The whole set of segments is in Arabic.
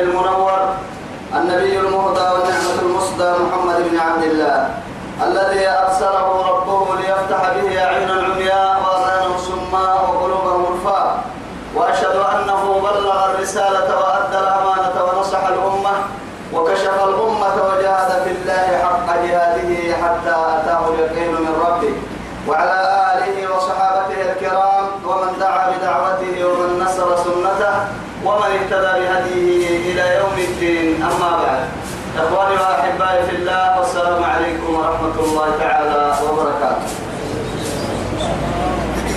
المنور النبي المهدى والنعمة المصدى محمد بن عبد الله الذي أرسله ربه ليفتح به أعين العمياء وأذان الصماء وقلوبهم الفاء وأشهد أنه بلغ الرسالة وأدى الأمانة ونصح الأمة وكشف الأمة وجاهد في الله حق جهاده حتى أتاه اليقين من ربه وعلى آله وصحابته الكرام ومن دعا بدعوته ومن نصر سنته ومن اهتدى بهديه إلى يوم الدين أما بعد إخواني وأحبائي في الله والسلام عليكم ورحمة الله تعالى وبركاته.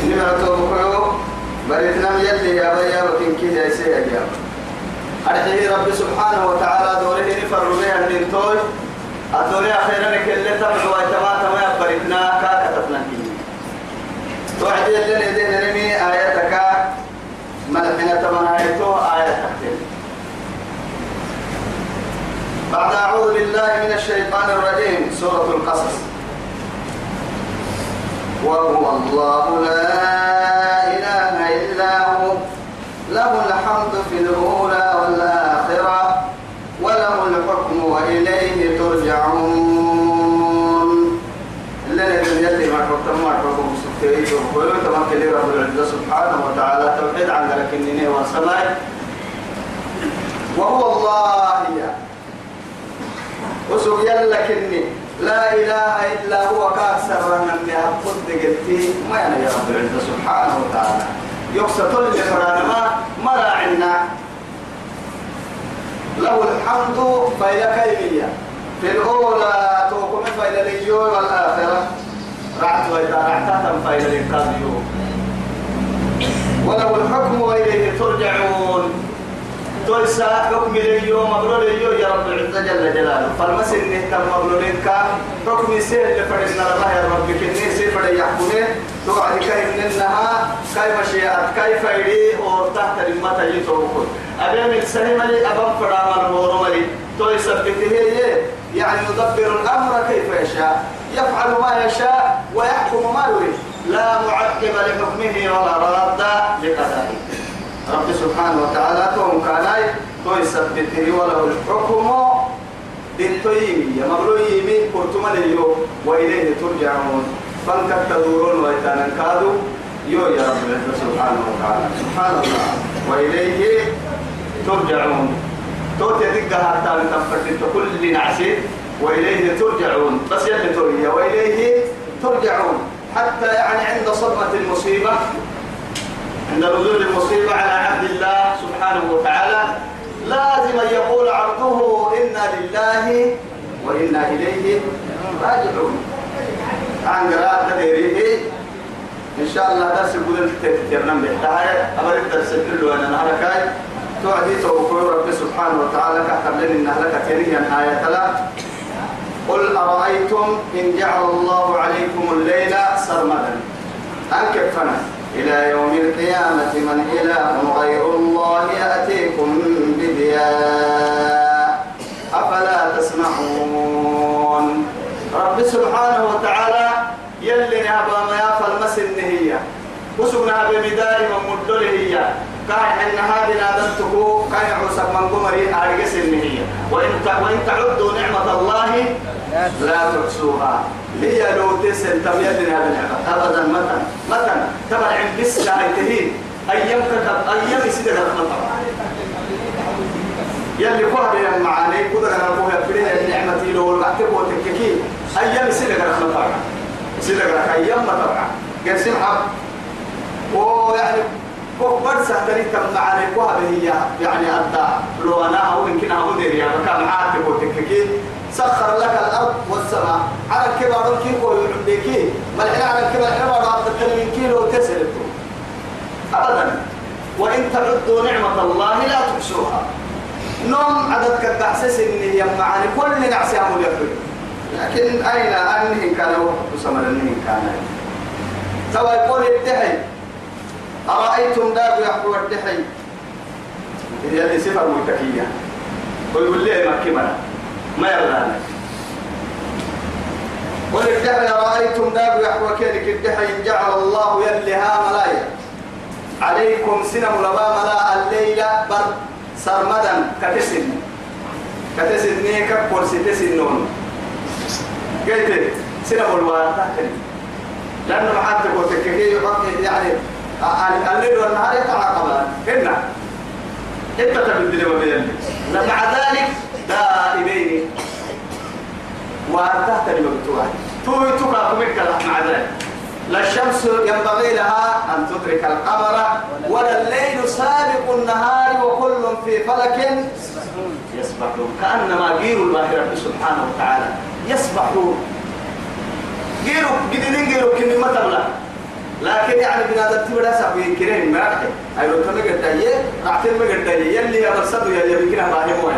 نمرة بكيو بريتنا يلي يا بيا يسير يا أرحيه رب سبحانه وتعالى دوره نفر بها النتوي الدنيا خيرا كل تبع ويتما تما بريتنا كاكتتنا كي توعدي اللي ندين نمي آياتك. ملحنا تمنايتو آياتك. بعد أعوذ بالله من الشيطان الرجيم سورة القصص. وهو الله لا إله إلا هو. له الحمد في الأولى والآخرة وله الحكم وإليه ترجعون. اللي نبي يلي ما حكم ما حكم. وكل تمام كلي رب العزة سبحانه وتعالى توحيد عن ذلك النيني والسماء وهو الله يا. وسوق يلا لا إله إلا هو كأكثر من اللي أقصد قلتي ما يعني يا رب العزة؟ سبحانه وتعالى. يقصد اللي فرانا ما مراعنا له الحمد فإلى كيمية في الأولى توكم فإلى اليوم والآخرة. رعت وإذا رعتها فإلى القاضيون وله الحكم وإليه ترجعون. تويسا حكم اليوم مبرور اليوم يا رب العزة جل جلاله. فالمسن نهتم مبرورين كا حكم سير لفرنا الله يا رب. كني سير فرد يحكمه تقعد كيف منها كيف شيئت كيف يري أو تحت المتا يتوكل أبي من سلم لي أبم فرام المورملي تويسا بتهيه يعني يدبر الأمر كيف يشاء. يفعل ما يشاء ويحكم ما يريد. لا معقب لحكمه ولا راد لقضائه. رب سبحانه وتعالى توم كاناي تو يثبته وله الحكم بالتيمي مغلو يمي كرتم اليو وإليه ترجعون. فانك تدورون ويتنكادوا يو يا رب العزة سبحانه وتعالى. سبحان الله. وإليه ترجعون. توت يدق حتى تنفرد كل نعسي. وإليه ترجعون. بس يلي وإليه ترجعون. حتى يعني عند صدمة المصيبة عند نزول المصيبة على عبد الله سبحانه وتعالى لازم أن يقول عبده إنا لله وإنا إليه راجعون. عن قراءة تدريه إن شاء الله درس يقول تترنم بحتاية أمر الدرس كله أنا نهركاي توعدي توقع رب سبحانه وتعالى كحتم لنا إن أهلك تريها آية ثلاث قل أرأيتم إن جعل الله عليكم الليل سرمدا. أنكفنا إلى يوم القيامة من إله غير الله يأتيكم بضياء. أفلا تسمعون؟ رب سبحانه وتعالى يلي نهبا ما يفعل مسن هي وسقنا بمدار ومدل هي كان إن هذه نادته كان عوسك من قمري أرجس هي وإن وإن تعدوا نعمة الله لا تحصوها. هي لو تسل تم يدنا بالنعمة أبدا متى؟ متى؟ تبع عند بس تهين أيام كتب أيام سيدة مطر يلي قهر يا معاني قدر أنا أقول فريها النعمة لو الوقت وتككي أيام سيدة مطر سيدة أيام مطر قال سمحة ويعني كبر سهتني تم معاني قهر هي يعني أدى لو أنا أو يمكن أقول يا مكان عاتب وتككي سخر لك الأرض والسماء. على الكبار الكيكو يعبديكي ما الحين على الكبار بعد عبد الكلمين كيلو تسلته أبدا. وإن تعدوا نعمة الله لا تحصوها. نوم عدد كتحسس إن هي معاني كل نعسي يفرق لكن أين أنهن كان؟ وقت سمر أنهن كان. سوى يقول الدحي أرأيتم داب يحكوا الدحي هي اللي صفة متكية ويقول لي ما كمنا ما يرضى وللدحي رأيتم داب يحكوا كينك الدحي؟ جعل الله يلها ملايا. عليكم سنم لبا ملا الليلة بر سرمدا. كتسن. كتسن نيكا كورسي تسن نون. قلت سنم الوارد لأنه محاتك وتككي يعني الليل والنهار يتعاقبان هنا إنت تبدل ما بين مع ذلك دائمين. وأنت لمبتوع توي توكا كمك مع ذلك. لا الشمس ينبغي لها أن تدرك القمر ولا الليل سابق النهار وكل في فلك يسبحون كأنما جير الباهرة سبحانه وتعالى. يسبحون جدين جيرو كني ما تبلا لكن يعني بنادم تبدا سبي كرين ما أيوة تنا قداية رعتين ما قداية يلي يا برسد يلي بكنا باهم وين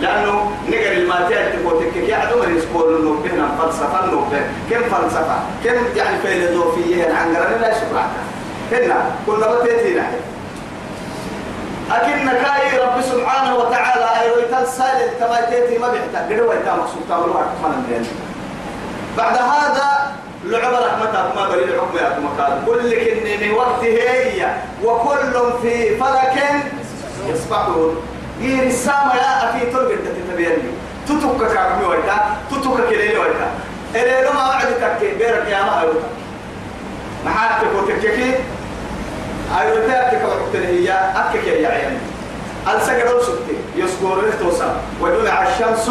لأنه نقل الماتيات تقول تك يا عدو من يسقول إنه بهنا فلسفة إنه كم فلسفة؟ كم يعني فيلسوفية عن قرن لا شكرا هنا كنا بتيتي نحن. أكن كاي رب سبحانه وتعالى أيوة تنسال كما تيتي ما بيحتاج. قدوا يتام مقصود تامر بعد هذا لعب رحمتك ما بريد الحكم يا مكان. كل كن من وقت هي وكل في فلك يسبحون. غير السامة يا أكيد تلقى تتبيني. تتوكا كعمي ويتا تتوكا كليل ويتا. إلى لما وعدك كي بيرك يا ما أيوتا محاتك وتككي أيوتا أكيد وقت هي أكيد يا عيني. السجر سكتي يسكور توسع. ودمع الشمس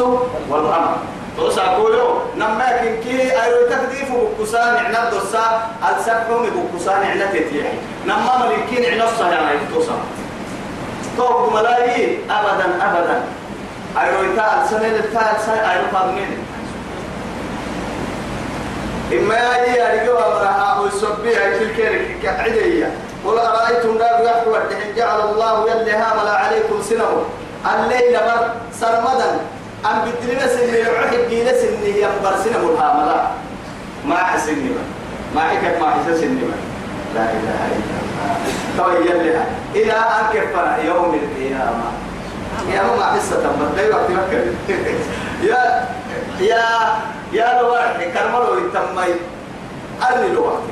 والقمر. توسع كولو نما كنكي أيرو تكديف بكسان عنا دوسا. السبحهم بكسان عنا تتيحي. نما ملكين عنا الصهيانا توسع. توق ملاي أبدا أبدا. أيرو تا السنة التا السنة أيرو قادمين إما يا رجوا مرها ويسبي هاي تلك كعدية قل أرأيتم لا الدحين جعل الله يلي هامل عليكم سنه. الليل بر سرمدا. أم بدرنا سن العهد دينا سن ينبر سنة الهاملا ما حسني ما حكت ما حسن سني لا إله إلا الله. طيب يلي إلى أن كفر يوم القيامة. يا ما حسة تنبر لا وقت مكة يا يا يا لوارد كرملو يتمي أرني لوارد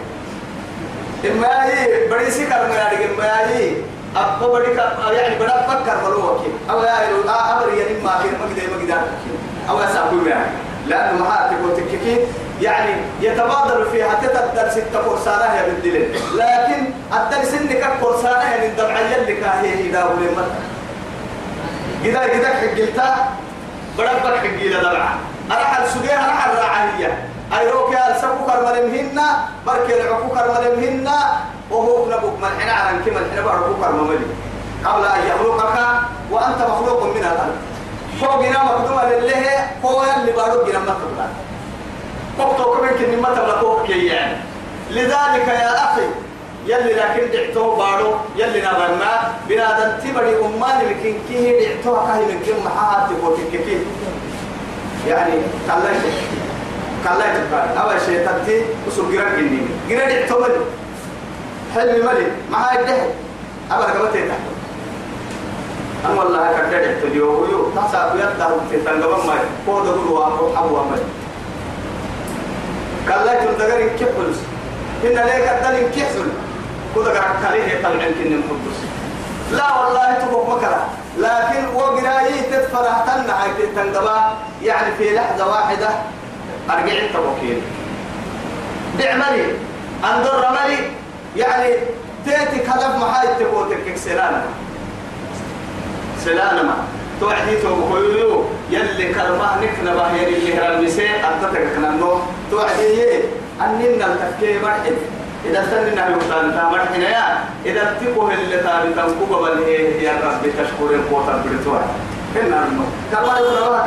إما هي بريسي كرم يعني إما هي. أبو بدي يعني بڑا فكر بلو وكيل. أو يا إلو أمر يعني ما كان ما قدر ما قدر أو أسأقول يعني لأنه ما تقول تككي يعني يتبادل فيها تتدرس التفرسانة يا بالدليل. لكن الدرس إنك فرسانة يعني الدمع يلي كاهي إذا لما. قدر قدر حقلتا بڑا فكر حقيلة دمع. أرحل سجيها أرحل راعية أيروك يا السبو كرمالمهن بركي العفو كرمالمهن وهو نبوك من حين عرن كما الحين بعرفو كرمالي قبل أن يخلقك وأنت مخلوق من الأرض. فوقنا مقدومة لله هو اللي بارو جنا مطلع وقتو كمان كني مطلع فوق يعني لذلك يا أخي يلي لكن دعتو بارو يلي نبرنا بنادم تبري أمان لكن كيه دعتو كاي من كم محاتي وكيكي يعني كلاش كلاش تبقى أول شيء تبتي وسوق جرا جنين. جرا دعتو حلم ملي ما هاي الدهر أبدا كما تيتا أنا والله كده دعتو ديو ويو تحسب يده في تنقبل ما هو ده هو أبو أبو أمل كلاش تدقر كيف فلوس. إن ليك الدليل كيف فلوس. كذا قرأت عليه طلع كن محبس لا والله تبقى مكرة. لكن وقراي تتفرح تنع تنقبا يعني في لحظة واحدة أرجع توكيل بعملي. أنظر ملي. يعني تيتك هدف محايد تقوتك سلانة سلانة توعدي توقيلو يلي كرمه نكنا باهير اللي هرمسي أدتك كنانو توعدي أننا التفكير مرحب إذا استنينا يوصل تامر هنا يا إذا تقوه اللي تابي تنقوب بل يا رب تشكر القوة البريتوار هنا إنه كما يقول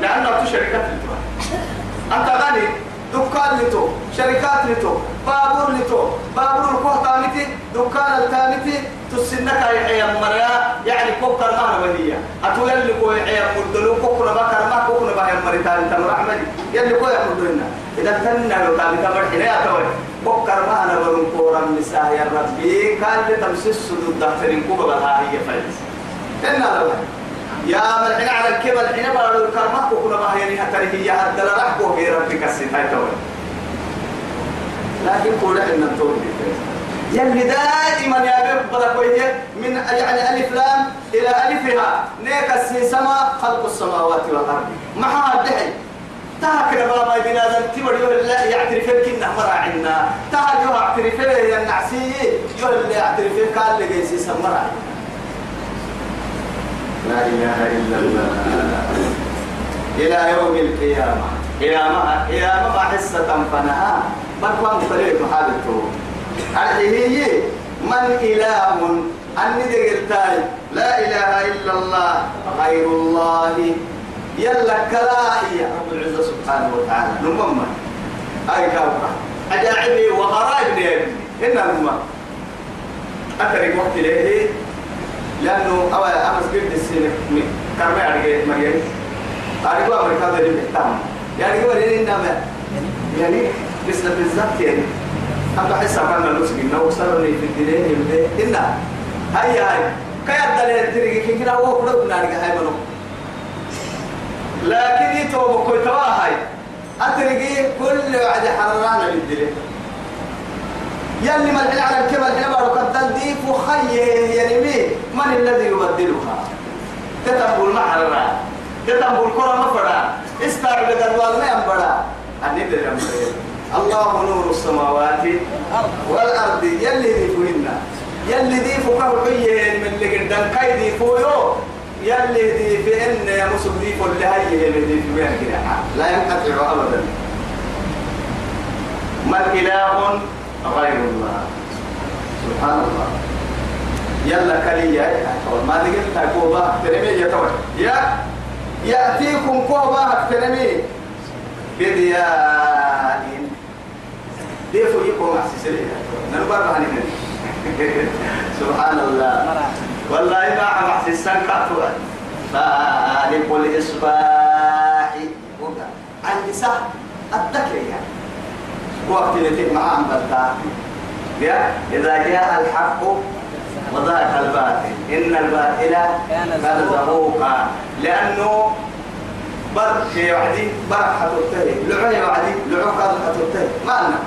لأنه تشركة التوار أنت غني. دكان لتو شركات لتو بابور لتو بابور الكوه تامتي دكان التامتي تسنك يا مريا يعني كوكر ما نبنية أتو يلي كوي يا مدلو كوكر ما كر ما كوكر ما يا مريتان تمر أحمد يلي كوي مدلنا إذا تنا لو تامي تمر حنا يا توي كوكر ما نبرم كورا مساه يا ربي. كان لتمسس سدود دفترين كوبا بها هي فلس تنا لو. يا ملحنا على الكبل حين بارو الكرمة كوكنا ما هي نها تريه يا هدل رحكو في ربك السنة توي لكن كل إن التوبة يلي دائما يا بيب بركوية من يعني ألف لام إلى ألفها. نيك السما خلق السماوات والأرض. معها الدحي تاكل بابا بنا ذا تبر يقول لا يعترف كنا مرا عنا. تاج يعترف يا النعسي يقول لا يعترف قال لي جيسي سمرا لا إله إلا الله. إلى يوم القيامة. قيامة قيامة حصة فنها بركوان طريق محابته هذه من إله؟ أني دقلتاي. لا إله إلا الله غير الله. يلا كلائي رب العزة سبحانه وتعالى. نمم. أي كوكا أجاعبي وغرائب لي هنا نمم أترك وقت ليه؟ لأنه أول أمس لي إنما يعني مثل بالضبط يعني. أنا إنها هاي هاي. كيا دليل تريك كنا هو كله بنارك هاي منو لكن يتوب كل تواهاي أتريكي كل وعد حررانا بالدليل يلي من الحين على الكبل الحين بارو قدل دي فخيه يعني مين من الذي يبدلها؟ تتنبول محررا تتنبول كرة مفرا استعبد الوال ما ينبرا الندر الله نور السماوات والأرض. يلي ذي فهن يلي ذي فكه حيه من كاي ذي فويو يلي ذي في إن يا مسلم ذي فل هاي اللي ذي كده لا ينقطع أبدا. ما إله غير الله. سبحان الله. يلا كليا ما نقول تكوبا ترمي يا يا يأتيكم كوبا ترمي. بديان ديفو يكون أحسسلي نربع عني سبحان الله. والله ما عم أحسسن كاتوا فالق الإصباح. عندي سه الذكر يعني. وقت نتيك معاه بلتا إذا جاء الحق وضاق الباطل. إن الباطل كان زهوقا. لأنه بر في وعدي بر حتوتي لعي وعدي لعو قال حتوتي ما لنا.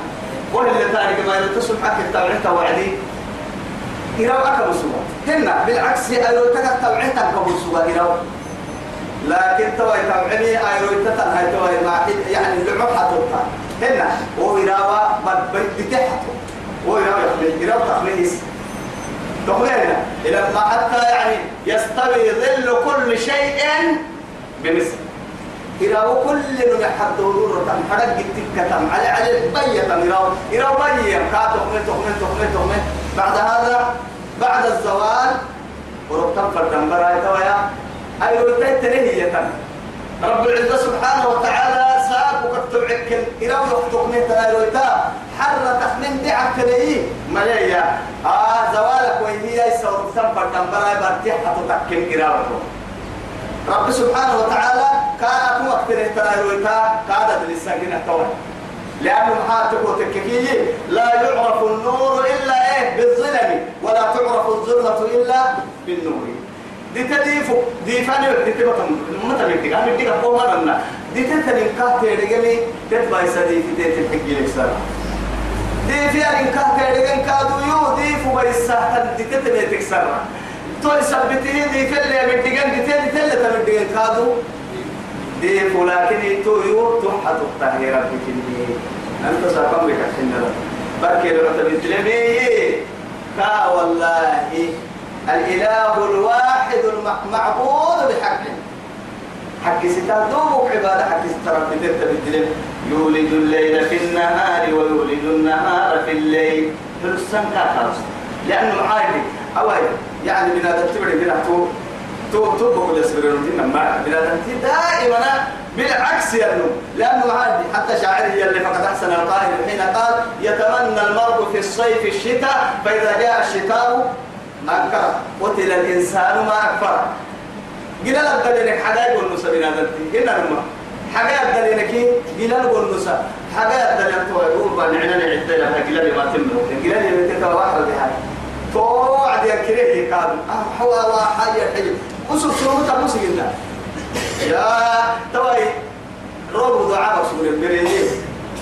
وهي اللي تارك ما يلتصم حق التوعيت وعدي إراو أكبر سوا هنا بالعكس أيرو تكت توعيت أكبر سوا إراو لكن توي توعني أيرو تتن هاي توي ما يعني لعو حتوتا هنا وإراوا بتحته وإراوا يخلي إراو تخليص تخلينا. إلى ما حتى يعني يستوي ظل كل شيء بمثل. إلى كل من يحد دور تم. حرق جتك تم. على على بية تم. إلى إلى بية. كاتو من تخمن تخمن تخمن بعد هذا بعد الزوال وربطان فردان براي تويا. أيوة تتنهي تم. رب العزة سبحانه وتعالى ساق وكتبعك إلى وقت تخمن تنايرويتا حر تخمن دعك تليه ملايا آه زوالك وهي يسوي ربطان فردان براي برتيحة تتكن إلى رب سبحانه وتعالى كان أكون أكثر اهترايرويتا كادت للساكنة توي لأنه محاتك وتككي لا يعرف النور إلا إيه؟ بالظلم. ولا تعرف الظلمة إلا بالنور. دي تديفو دي فاني دي تبقى متى بيتك أنا بيتك أقوم مرنا دي تتنين كاتي رجلي تتبع يسدي في تيت الحقي لك دي في أن كاتي رجلي كادو يو دي فو بيسا دي تتنين تكسرها تقول سبتيه دي فل مدقن دي تل تل تمدقن كادو دي فلكن تو يو تحت الطهير بكني أنت سأقوم لك حنا بركي لرت بتلمي كا والله. الإله الواحد المعبود بحق حق ستادوك عبادة حق سترب بتلم يولد الليل في النهار ويولد النهار في الليل. فلسان كاكاوس لأنه عادي أوي. يعني بنا تبعي بنا تو تو تو بقول يسبرون دينا ما بلادن دائما بالعكس يا لأنه هذه حتى شاعره اللي فقد أحسن القائل حين قال يتمنى المرء في الصيف الشتاء فإذا جاء الشتاء أنكر قتل الإنسان ما أكفر. قلنا لك دليلك حقائق والنسا بنادتي قلنا لما حقائق دليلك قلنا والنسا حقائق دليلك يقول بان عنا نعد لها لي ما تمنو قلنا لي بنتك واحد بهاي. توعد يا كريه قال حوا وحاجة وسوف سوف تبوس قلنا. يا توي روب دعاء رسول البريه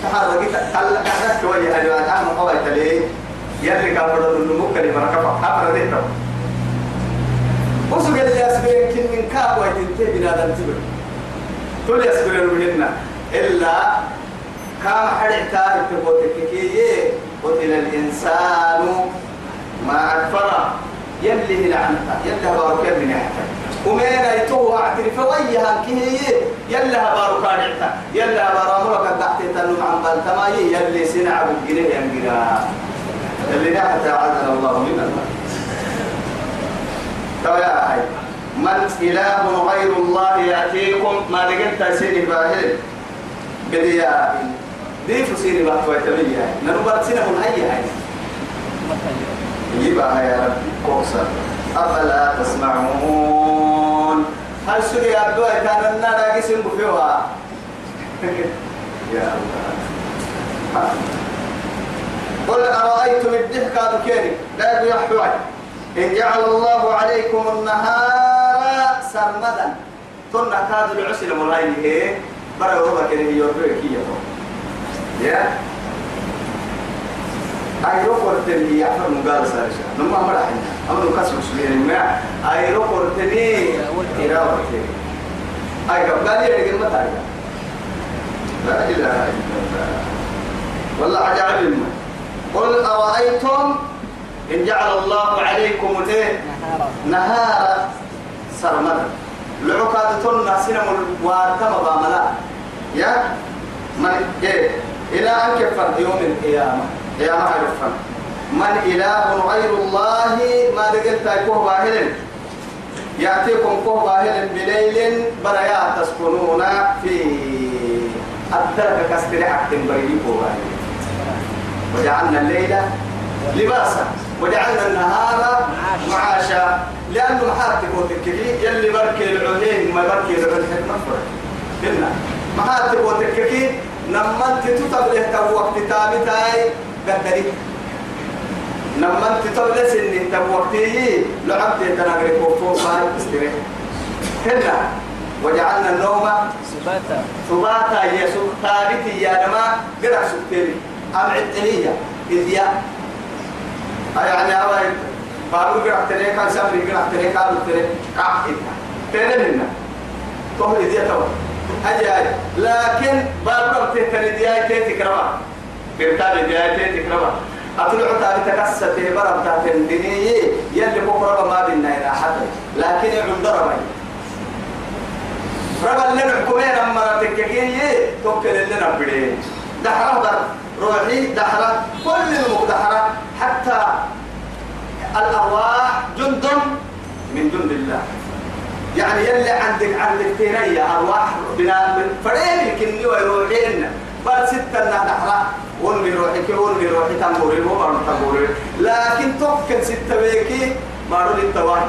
تحرك قال قعدت وجه هذا أنا يلي كافر النمو كلمة ركبة حفر ده تو وسوق اللي أسبرين كن من كاب ويتنتهي بنادم تبر. كل يسبرين مننا إلا كام حد تعرف تبوتك كي قتل الإنسان ما أكفر. يلي لعنته يلي بارك من يحتاج ومين يتوه اعترف وياها كي يلا بارو كارعتا يلا مرك تحت تنم عن بالتماي يلي سنع بالجنيه ينقرا اللي نحت عذر الله من الله. تويا هاي من إله غير الله يأتيكم؟ ما لقيت سيني باهل بديا دي فسيني بحث ويتبيا ننبات سنة من أي هاي يبقى يا ربي كوكسر أفلا تسمعون. هل سوري أبدو كان النار قسم بفيوها؟ يا الله. قل أرأيتم الضحك كيري لا يحوي إن جعل الله عليكم النهار سرمدا. تنا كاد العسل مراين هي برا روما كده يوربك يا؟ أي ركور تني يعفر مقال سارشة نما مرا حنا أما نكسر سلين ما؟ تني إراوة تني أي قبل يرجع ما تارجع لا إله إلا الله. والله عجائب ما قل أرأيتم إن جعل الله عليكم الإيه؟ نهارا سرمدا. لعقاد تنا سنم وارتم باملا. يا؟ من إيه؟ إلى أن كفر يوم القيامة. يا ما عرفنا من إله غير الله ما لقيت كوه باهل. يأتيكم كوه باهل بليل بريا تسكنون في الدرجة كاستريحة بريكو وجعلنا الليل لباسا وجعلنا النهار معاشا. لأنه محاتك وتككي يلي بركي العهين ما بركي العهين مفرق قلنا محاتك وتككي نمت تتبله تو وقت تابتاي؟ قدري. نمت تتبله سن تو وقتي لعبت تناغري كوفو فاي استري هنا وجعلنا النوم سباتا. سباتا. يسوع ثابت يا نما قرع سكتيري أم عدنية إذيا يعني أوي بارو قرع تري كان سامري قرع تري كان تري كعب تري منا تهل إذيا توا أجاي لكن بارو تهتني دياي تهتي كرما برتالي دياي تهتي كرما أطلع تالي تكسر في برم تهتن دنيا يلي بكرة ما بينا إلى حتى لكن عند ربي ربا اللي نحكمين أما تككي توكل اللي نبدي دحرة در روحي دحرة. كل المك دحرة. حتى الأرواح جند من جند الله. يعني يلي عندك عندك تيريا أرواح بنا من فريم يمكن ويروحين بل ستة دحرة. ونمي روحك ونمي روحي. تنبوري وما تنبوري. لكن توكل ستة بيكي ما رولي التواني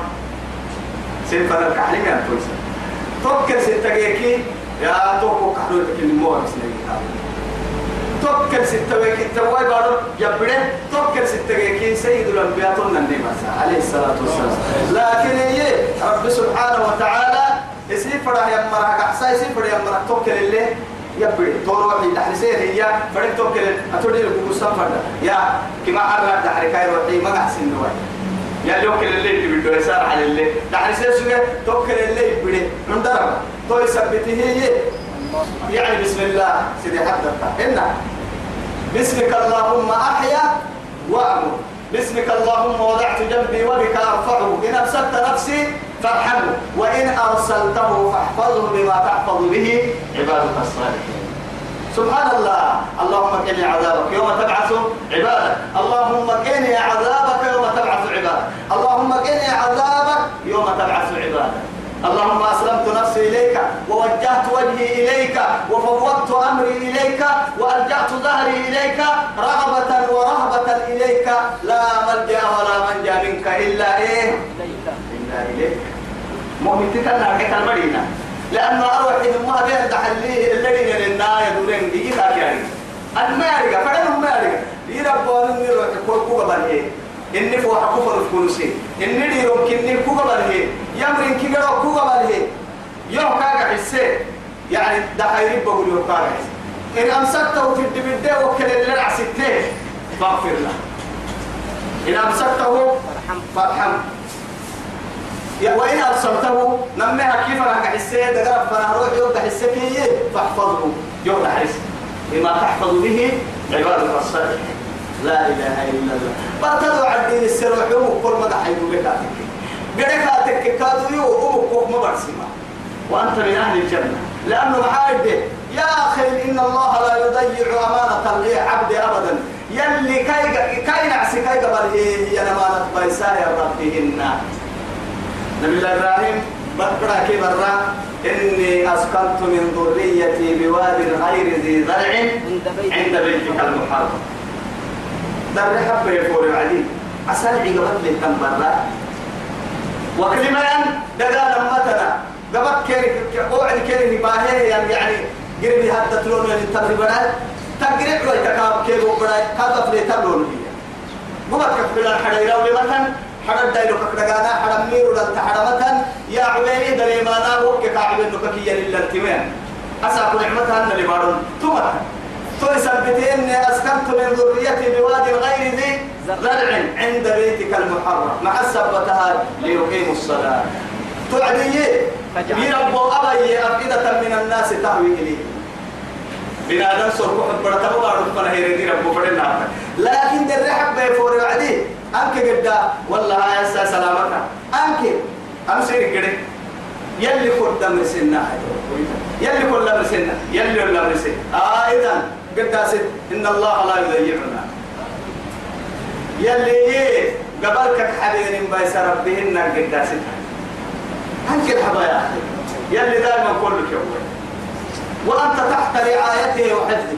سنفنا الكحلين يا توكل ستة يا توكو كحلو لكن مو بسنين توكل ستة ويكي تواي بارو يبره توكل ستة ويكي سيد الأنبياء النبي عليه الصلاة والسلام لكن هي رب سبحانه وتعالى يسير فرح يمرك أحسا يسير فرح يمرك توكل اللي يبري تروحي تحرسيه هي فرق توكل أتودي لك مستفر يا كما أرى تحركاي روحي ما أحسن نواي يا لوكل اللي تبدو يسار على اللي تحرسيه سوى توكل اللي يبري من درب تو يثبته يعني بسم الله سيدي حدث إنه باسمك اللهم أحيا وأمر باسمك اللهم وضعت جنبي وبك أرفعه. إن أرسلت نفسي فارحمه. وإن أرسلته فاحفظه بما تحفظ به عبادك الصالحين. سبحان الله. اللهم كني عذابك يوم تبعث عبادك. اللهم كني عذابك يوم تبعث عبادك. اللهم قني عذابك يوم تبعث عبادك. اللهم أسلمت نفسي إليك ووجهت وجهي إليك وفوضت أمري إليك وألجأت ظهري إليك رغبة ورهبة إليك. لا ملجأ ولا منجأ منك إلا إيه؟ إلا إليك. مؤمن تكلم حكاية المدينة. لأنه أروح إن ما بين تحليه الذين لنا يدورين دي كاكياري المارقة فعلا المارقة إني فوح كفر الكنسي إني دي يمكنني كوكو بليه يمرن كي قرأ كوكو بليه يوم كاكا حسي. يعني ده خيري بقول يوم كاكا حسي. إن أمسكته في الدبدة وكل اللي عسيته فاغفر له. إن أمسكته فارحمه وإن أبصرته نمها كيف راح حسيه دقرب فأنا روح يوم كي فاحفظه. يوم حس بما تحفظ به عبادك الصالحين لا إله إلا الله. بطلوا عدين السروح يوم كل ما دحيوا بكاتك. قريكاتك كادوا يوم أمك ما برسمة وأنت من أهل الجنة. لأنه معايد يا أخي إن الله لا يضيع أمانة لعبد أبدا. يلي كاي كاي نعسي كاي قبل هي أمانة بيساء ربهن. نبي الله إبراهيم بكرة كبرة إني أسكنت من ذريتي بواد غير ذي زرع عند بيتك المحرم. در حبة يفور أسرعي قبل لي تنبرة وكلمة دقال متنا قبل كيري قوعد كيري باهي يعني يعني قربي هذا تلون يعني تقريبا تقريبا ويتكاب كيرو بڑا هذا فلي تلون هي قبل كفلا يراوي مثلا. حرد دايلو كقدغانا حرم ميرو دلت حرمتن يا عبيني دري ما نابو كعب انك كي للتمين اسا نعمتها أن اللي بارون. سبتين أسكنت من ذريتي بواد غير ذي زرع عند بيتك المحرم. مع سبتها ليقيموا الصلاة. تعدي يربو أبي أفئدة من الناس تهوي اليه بنادم سرقوا حد برتا بارو فنا هيري ربو بدنا لكن درحب بيفور وعدي. أنك قد والله يا سلامك. أنك أمسير كده. يلي كل دم سنة. يلي كل دم سنة. يلي كل دم سنة. آه إذا قد إن الله لا يضيعنا. يلي إيه؟ قبلك حبيبين بايس ربهن قد أنك الحبايا يلي دائما كلك يوم وأنت تحت رعايته وحفظه.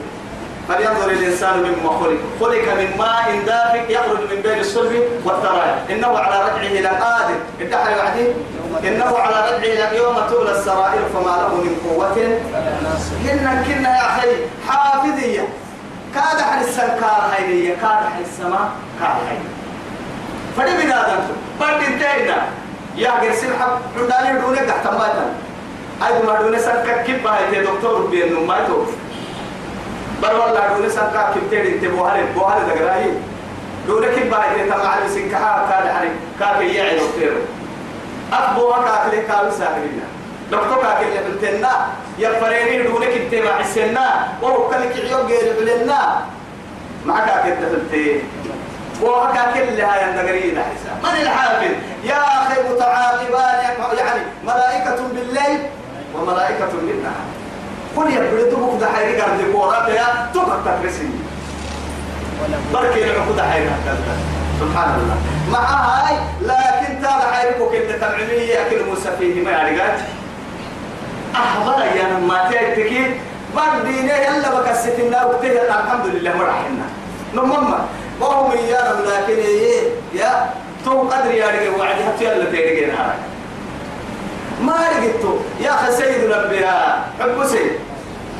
فلينظر الإنسان مما خلق خلق من ماء دافق يخرج من بين الصلب والترائب إنه على رجعه لقادر ادعى يعدي إنه على رجعه يوم تبلى السرائر فما له من قوة. كنا كنا يا أخي حافظية. كاد حل السنكار هينية كاد السماء كاد هينية فدي من هذا بعد انتهينا. يا قرسل حب عندنا دونك تحت ماتا أيضا ما دونك سنكك كيف هاي دكتور؟ بينه ما يتوقف. بل والله دون سنكا كبتير انت بوهر بوهر دغراي دون كيف باي تم على سنكا كان حري كاك يعي دكتور أبو كاك لي كاوي ساهرنا دكتور كاك اللي بنتنا يا فريني دون كنت مع السنة وهو كلك عيوب غير بلنا معك كنت بنتي وهكا كل هاي النقرين حساب من الحافظ يا أخي متعاقبان يعني ملائكة بالليل وملائكة بالنهار كل يبرد بك ده حيري قرد كورا يا تبقى تكرسي بركي لعقو ده حيري سبحان الله مع هاي لكن تابع حيري وكل تبعمية يأكل موسى فيه ما يعرقات أحضر يا ما تأتكي بعد دينه يلا بكستنا وقتها الحمد لله مرحنا نمم وهم إيانا لكن يا تو قدر يا رجل وعدي حتى يلا تيجي نهارك ما لقيته. يا أخي سيد الأنبياء حب سيد.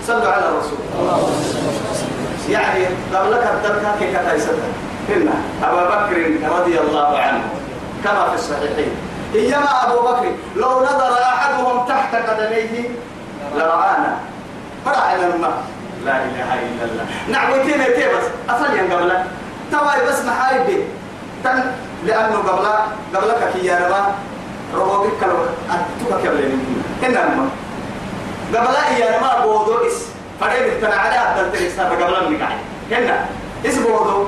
صلوا على الرسول. يعني قبلك الدركة كي كتايسة إن أبا بكر رضي الله عنه كما في الصحيحين. إيما أبو بكر لو نظر أحدهم تحت قدميه لرآنا. فرعنا الماء لا إله إلا الله. نعوتين بس أفل قبلك تواي بس محايد. تن لأنه قبل قبلك كي يا ربا. روبك كلو أتوك كبلين إنما قبل إيا ما بودو إس فريد التنا على أبدال تلسنا قبل منك هنا إس بودو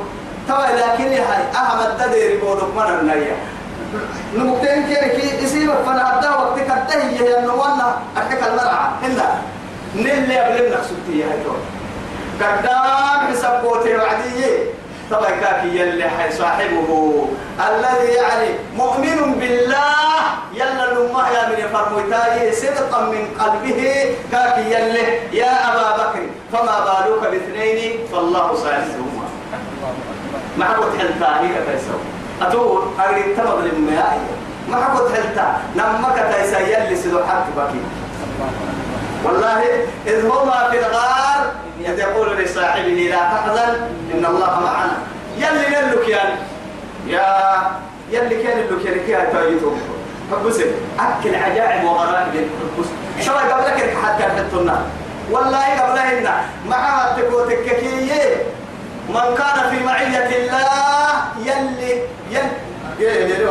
توا لكن هاي أحمد تدير بودو من النية نمكتين كيري كي إسيب فنا أبدا وقت كده هي النوانا أحك المرعى هنا نيل لي أبلين نقصدتي هاي دول قدام حساب بوتي وعدي طبعا كاكي يلي حي صاحبه. الذي يعني مؤمن بالله يلا لما يا من فرموتاي صدقا من قلبه كاكي يلي يا أبا بكر فما بالك باثنين؟ فالله ثالثهما ما حكوت حلتا هيك تيسو أتو أريد تبغى المياه ما حكوت حلتا. نمك تيسا يلي سدو حق بكي. والله إذ هما في الغار إذ يقول لصاحبه لا تحزن إن الله معنا. يلي نلك يعني يا يلي كان اللي كان كي تايتو حبس أكل عجائب وغرائب. حبس شو قبلك؟ حتى حتى والله قبلهن مع تكوتك من كان في معية الله يلي يلي يلي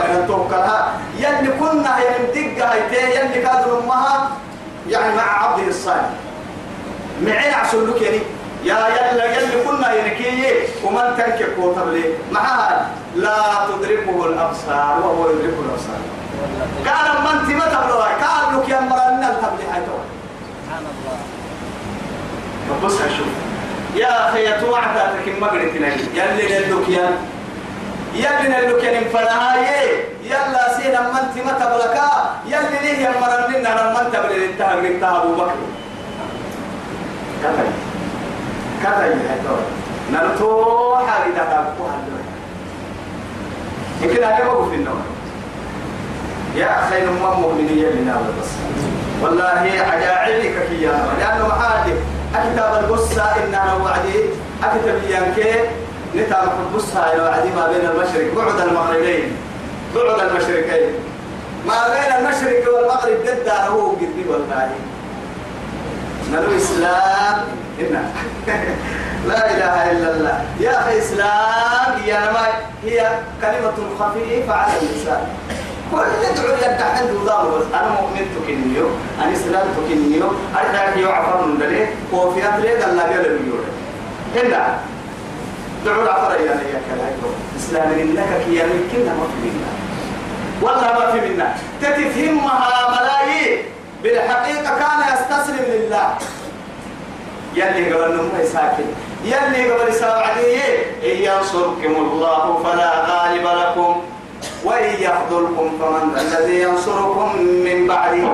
يلي كنا يمدقها يلي كادوا أمها يعني مع عبده الصالح. معين عسل لك يعني. يا يلا يلا كنا ينكي ومن تنكك وتبلي معها لا تدركه الأبصار وهو يدرك الأبصار. كان من تما تبلوا كان لك يا مرنا تبلي حيتو سبحان الله. بص شوف. يا أخي توعد لكن ما قلت يلي ندك يا يلي ندك يا فلاهاي يلا سينا من تما تبلكا يلي ليه يا مرنا من تبلي انتهى انتهى أبو بكر. كفاية كفاية هتوي نرتو حالي تتابعوا هالدوي يمكن أنا بقول في النوم. يا أخي نمم مؤمنية لنا بس والله عجائبك كيا لأنه محادي. أكتاب القصة إنها وعدي. أكتب يانكي نتابع القصة يا وعدي ما بين المشرق بعد المغربين. بعد المشرقين. ما بين المشرق والمغرب ضد هو قد والله. نلو إسلام. إنا لا إله إلا الله. يا أخي إسلام يا نما هي كلمة خفيفة على اللسان. كل دعوة لك وضعه بس أنا مؤمن تكنيو. أنا إسلام تكنيو. أنا يعفر من ذلك. وفي أدري الله قال اليوم هنا. دعوة عفر يا يا كلاكو إسلام إنك كي يمكن ما في منا والله ما في منا تتفهمها ملايين. بالحقيقة كان يستسلم لله. يلي قبل نمو ساكن يلي قبل ساعديه إن ينصركم الله فلا غالب لكم. وإن يخذلكم فمن الذي ينصركم من بعده.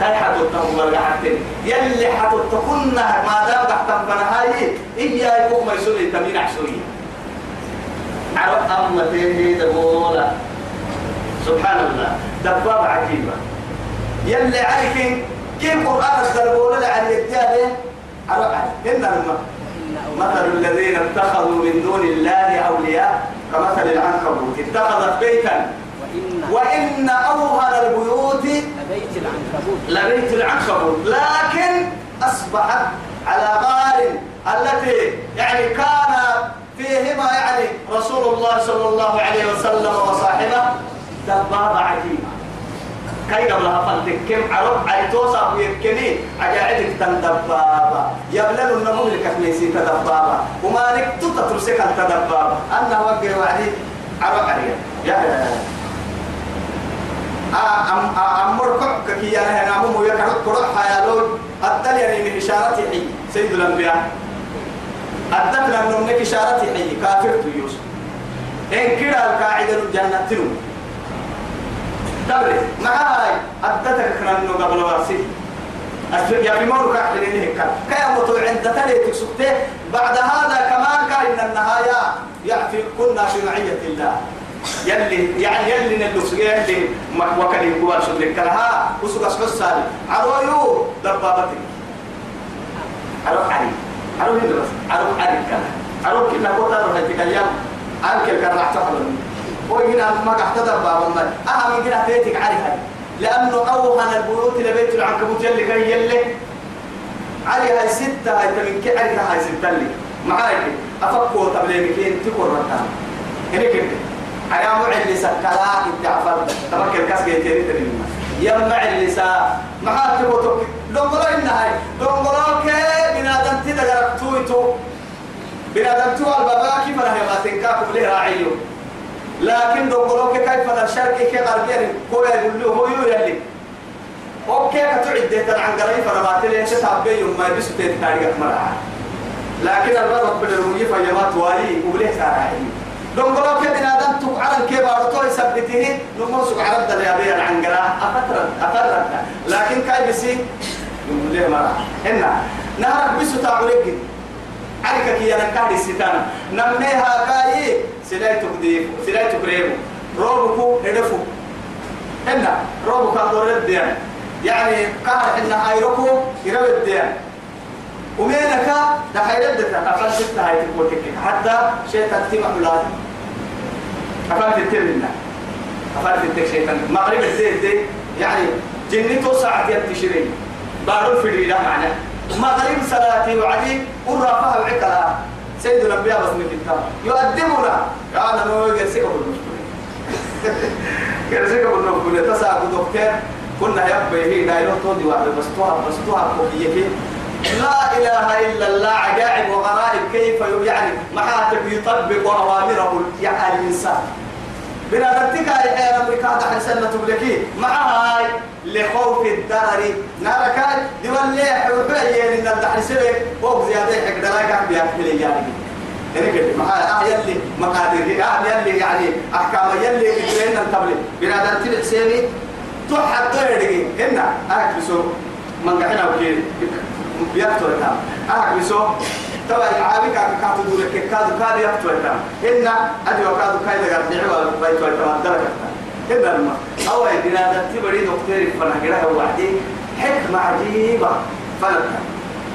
كاي حتوتهم برقعتين يلي حتوتكن ما دام تحتم فنهاي إيا يبوك ما يسولي تمين عسوية عرب أمتين دبولا سبحان الله دبابة عجيبة. يلي عليك كيف قرآن الدربولة عن يتيابه أروح إن لما مثل الذين اتخذوا من دون الله أولياء كمثل العنكبوت. اتخذت بيتا. وإن أوهن البيوت لبيت العنكبوت. لبيت العنكبوت لكن أصبحت على غار التي يعني كان فيهما يعني رسول الله صلى الله عليه وسلم وصاحبه دبابة عجيبة. كي قبلها فلتك كم عرب عيتوسا ويكني عجائدك تندبابا يبلل النمو لك ميسي تدبابا. وما نكتو تترسك التدبابا أنا وقع وعدي عرب عليا يا يا أم أمر كك كي أنا هنا مو يكرر كرر حيالون أدل يعني إشارة حي. سيد الأنبياء. أدل لأنه من إشارة حي. كافر يوسف. إن كده القاعدة الجنة تلو تبرز مع هاي أدتك كنانو قبل واسي يا في مرة كحل إنه كان. كي أموتوا عند تلي تسكته بعد هذا كمان كان النهاية يعفي كنا في معية الله. يلي يعني يلي نلوس يلي وكل يقول شو لك لها. وسوق أسحس عرويو دبابتك عرو علي. عرو هند بس. عرو علي كان. عرو كنا قطع روح تكلم أنكر كان راح تحضر وهنا ما قاعد تدبر والله أهم من كده بيتك عارفها لأنه أوهن البيوت لبيت العنكبوت يلي كان يلي. عليها ستة هاي تمن كي عليها هاي ستة اللي. معاك. أفكوا تبلينك انت كورتها هنا كده على معي اللي سكلا انت عفر تمك الكاس جيتيري تريما يمع اللي سا معاك تبوتك دونغلا إنها دونغلا كي بنادم تدقرق تويتو. بنادم تو البابا كيف راه ما تنكاكم ليه راعيو. لكن دونغلوك كيف الشرق كي غربيا هو يقول له هو يلي. أوكي كتعد عن قريب فانا ما تلي انت تعبي يوم ما يبسوا تيت تاريخ مرة. لكن الرب بالرمي فيمات واي وبليه ساراحي دون قلوا كده نادم تقعد كيف أرتوي يثبته نمو سوق عرب دل يا بيان عن قرا. أفترة أفترة لكن كاي بسي يقول ليه مرة. هنا نهارك بسوا تعبلك عليك كي أنا كاري ستانا نمنيها كاي سلاي تقديف سلاي تقريبو روبكو هدفو. هنا روبكو كان الدين. يعني قهر إن أيركو يروي الدين. ومينك ده حيردك أفل ستة هاي تقولك حتى شيء تكتيم أولاد أفل تتم لنا أفل تتك شيطان. مغرب الزيت دي يعني جنته ساعة ينتشرين بارون في الإله معنا مغرب صلاتي وعدي ورافها وعكلا سيد الأنبياء بس من الكتاب. يؤدبنا. يا أنا ما يرسيك بالمشكلة يرسيك بالمشكلة تساعد دكتور. كنا يبقى هي دايلو تودي واحد بس توها بس توها كوكية لا إله إلا الله. عجائب وغرائب. كيف يعني محاتب يطبق أوامره. يعني الإنسان بنا نتك أي أمريكا دحر سنة تبلكي؟ معها لخوف الدرر. نارك دول لي حبيا إن الدحر سبك فوق زيادة حق دراك بيا في يعني يعني معها آه يلي مقادير آه يلي يعني أحكام يلي إجرينا تبلي. بنا نتك سيني تحت غيرك هنا أكبسوا من قحنا وكيل. بيكتور تام أنا بيسو تبع عابك كاتو دولك كادو كادو يكتور تام إن أدي وكادو كايدا قد نعوى بيتو تام درجة إن الما أو إدنا دتي بري دكتور فنا كده هو وحدي حكمة عجيبة فنا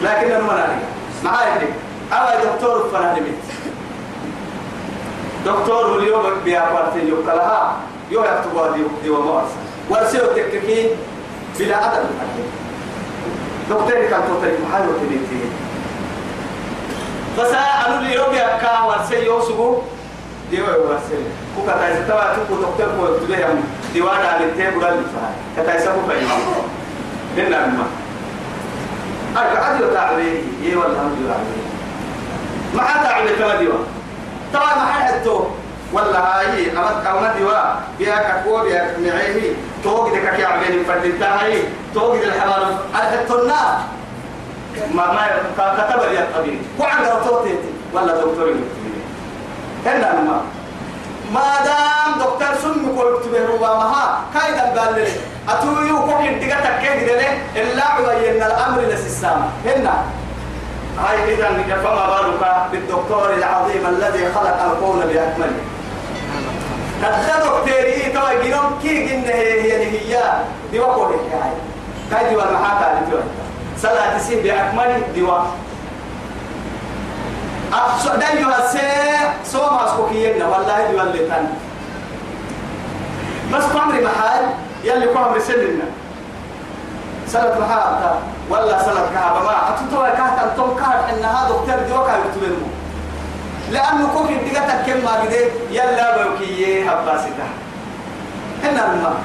لكن أنا ما ناري معايا أو دكتور فنا نمت دكتور اليوم بيابارتي يقلها يو يكتبوا دي دي ومارس ورسيو تككي بلا عدد دكتور كان توتري محاول وتبيتي بس أنا اللي يوم يكا ورسي يوسفو ديوا ورسي كوكا تايس توا تكو دكتور كو تبيه يوم ديوان على التيب ولا الفها كتايس أبو فايم هنا ما أرجع عدي وتعبي إيه والله الحمد لله ما تعبي كما ديوا توا ما حدتو ولا هاي أمد أمد ديوا بيا كقول بيا معيه توقي دكك يا عبين فردتا هاي توقي الحمار الحتنا ما ما كتب لي الطبيب. وعند رتوتي ولا دكتور هنا ما ما دام دكتور سن قلت به ربما كايدا قال لي اتويو كوكي ديغا تكيد له إلا عين الأمر للسامه هنا هاي اذا فما بالك بالدكتور العظيم الذي خلق الكون باكمله كذا دكتوري تو جينوم كي جن هي هي هي. دي وقول هاي. كاي دي ولا حتى دي صلاة تسيه بأكمل دوا أقصد دايما سي سوما سكوكينا والله دي ولا تاني بس قمري محل يلي قمري سلنا سلة محل ولا سلة كهبة ما أتطوى كهتا أنتم كهت إن هذا دكتور دي وكا يكتبه لأنه كوك الدقة كم ما بدي يلا بوكية هباسته هنا الماء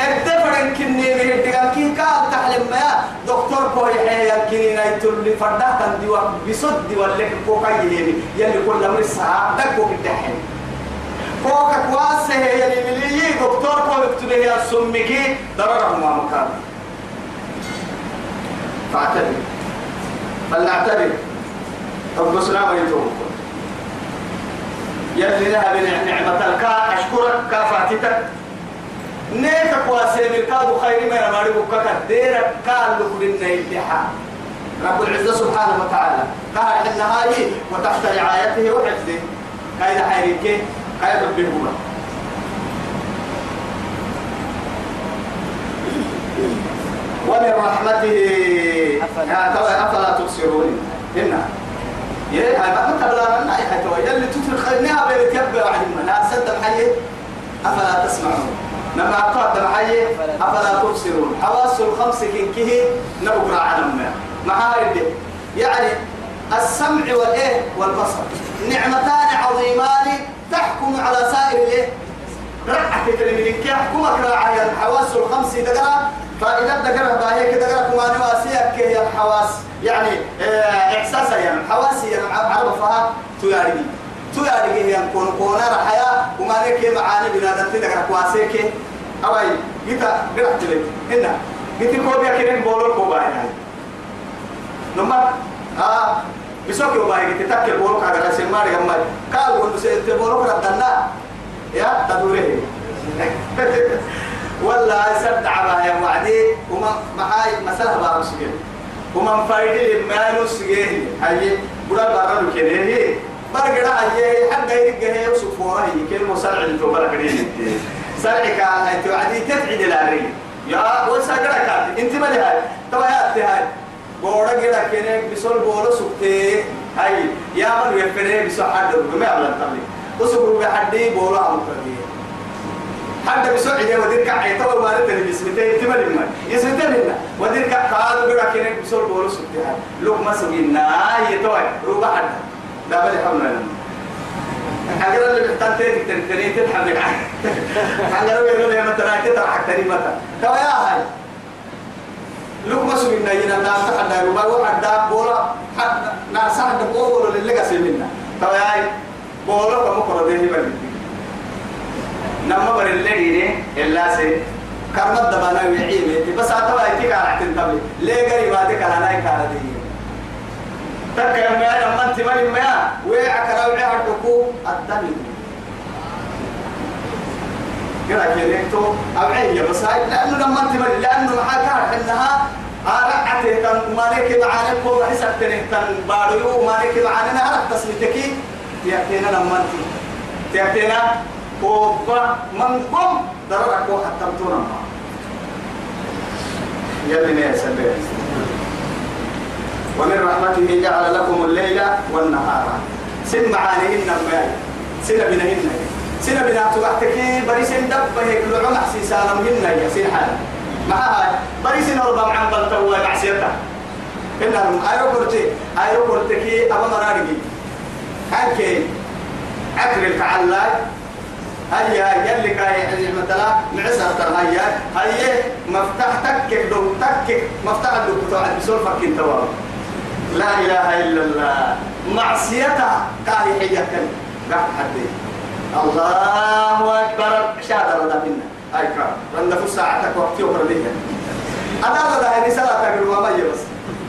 اتفرن كني به الدقة كي كان تحلم ما دكتور كوي حيا كني نايتول لي فردا تنديوا بصد ولا كوكا يلي يلي كل أمر الساعة دكوك الدحين كوكا كواسة يلي ملي. دكتور كوي يكتبه يا سمكي. ضرره ما مكان. فاعتبر. فلنعتبر. طب سلام عليكم يلي لها بنعمة الكا أشكرك. كافاتتك. نيك كواسي من خير ما يمارك كك ديرك كان لكلنا يدحى رب العزة سبحانه وتعالى. قال إن هاي وتحت رعايته وحفظه. كايد حيريك كايد ربه ومن رحمته أفلا تبصرون؟ هنا يا هاي ما تبلا يا تو يلي تترك خيرنا بين كبر وعلم لا صدق حي أفلا تسمعون؟ لما قدم حي أفلا تبصرون؟ حواس الخمس كنكه نبقى علم ما هاي يعني السمع والإيه والبصر. نعمتان عظيمان تحكم على سائر الإيه؟ رعك كلمة يحكمك راعي الحواس الخمس دقرا فإذا دقرا باهي كده دقرا كما نواسيك هي الحواس. يعني إحساسا يعني حواسي يعني عرب فها تياري تياري هي كون كون رحيا وما نك معاني بنادم تدقرا كواسيك أوي جيتا قرأت لك هنا جيت كوبيا كده بولو كوبا يعني نما آه بسوك يوباي تتكل بولك على سماري كم قال قلت سيد بولك ردنا. يا تدوره. ولا سد عبا يا وما فايدة ما نسجيه هاي بلا بارو كده برجع هاي حد يرجع هي وسفورة هي كلمة سرع الجبل كده سرع كان هاي توعدي تبعد الأري يا وسجرة كانت أنت ما لها تبع هاي هاي بورا كده كده بيسول بولا سكتة هاي يا من يفرق بيسول حد ما يعمل تبلي وسكوا بحدي بولا عم تبلي حتى بسرعة يا ودير كع يتوه ما نتني بسمتين تمر ما يسمتين لنا ودير كع قالوا بقى كنا بسول بولو سبتها لو ما سوينا يتوه روبا حد ده بدي حمنا لنا حاجة اللي بتحتاج تيجي تنتني تتحمل حاجة لو يقولوا لي مثلا تطرح تاني متى توا يا هاي لو ما سوينا ينا ناس حدا روبا وحد بولا. حد ناس حدا بولا اللي قاسي منا توا يا هاي بولا كم كرة ده هي نما بر اللي إلا سي. كرمت دبانا ويعيمي بس أتوا يتيك على احتنتبه ليه قريب هذيك على نايك على دي؟ تك يا ما لما انت ما ما ويعك لو عيها تكو الدم كده كده أبعيه بس هاي لأنه لما انت ما لأنه معاك إنها أرعته تن مالك معانا كو حسب تنه تن باريو مالك معانا أنا تسميتك. تيأتينا لما انت. تيأتينا وبا من قم دررك حتى تمتونا يلي يا سبيل ومن رحمته جعل لكم الليل والنهار. سن معانيهن الماء سن بنهن سن بنا تبعتك بريسن دب هيك لعم حسي سالم يا سن حال. معها بريسن ربع عن بلتوا معسيته إنهم أيروكورتي أيروكورتكي أبا مرارجي هنكي أكل التعلاج هيا يلي كاي مثلا معسر ترهيا هيا. مفتاح تكك دو تكك مفتاح دو بتوع بسول فكين تواب لا إله إلا الله. معصيتها. كاهي حية كن قاعد حدي. الله أكبر. شهادة رضا منا أي كرام. رند في ساعتك وقت يوكر ليها أنا رضا هذه صلاة تقول ما بس.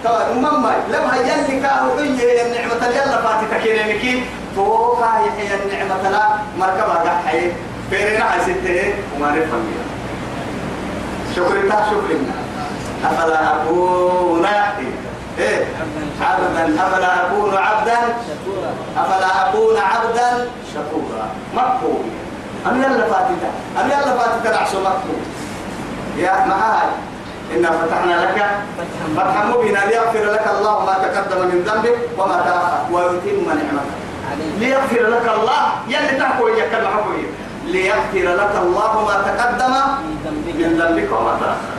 طبعا أمم لم هيا اللي كاهو إيه النعمة يلا فاتتك كينيكي توقع يحيى النعمة لا مركبة قحي فيرنا على ستة وما نفهم بها شكر تا شكرنا أفلا أكون إيه؟ عبدا أفلا أكون عبدا؟ أفلا أكون عبدا؟ شكورا. مكفور أم يلا فاتتا أم يلا فاتتا نعشو مكفور يا معاي إنا فتحنا لك فتحا مبينا ليغفر لك الله ما تقدم من ذنبك وما تأخر ويتم نعمته. ليغفر لك الله. يلي تحكوا يكل حكوا ليغفر لك الله ما تقدم من ذنبك وما تأخر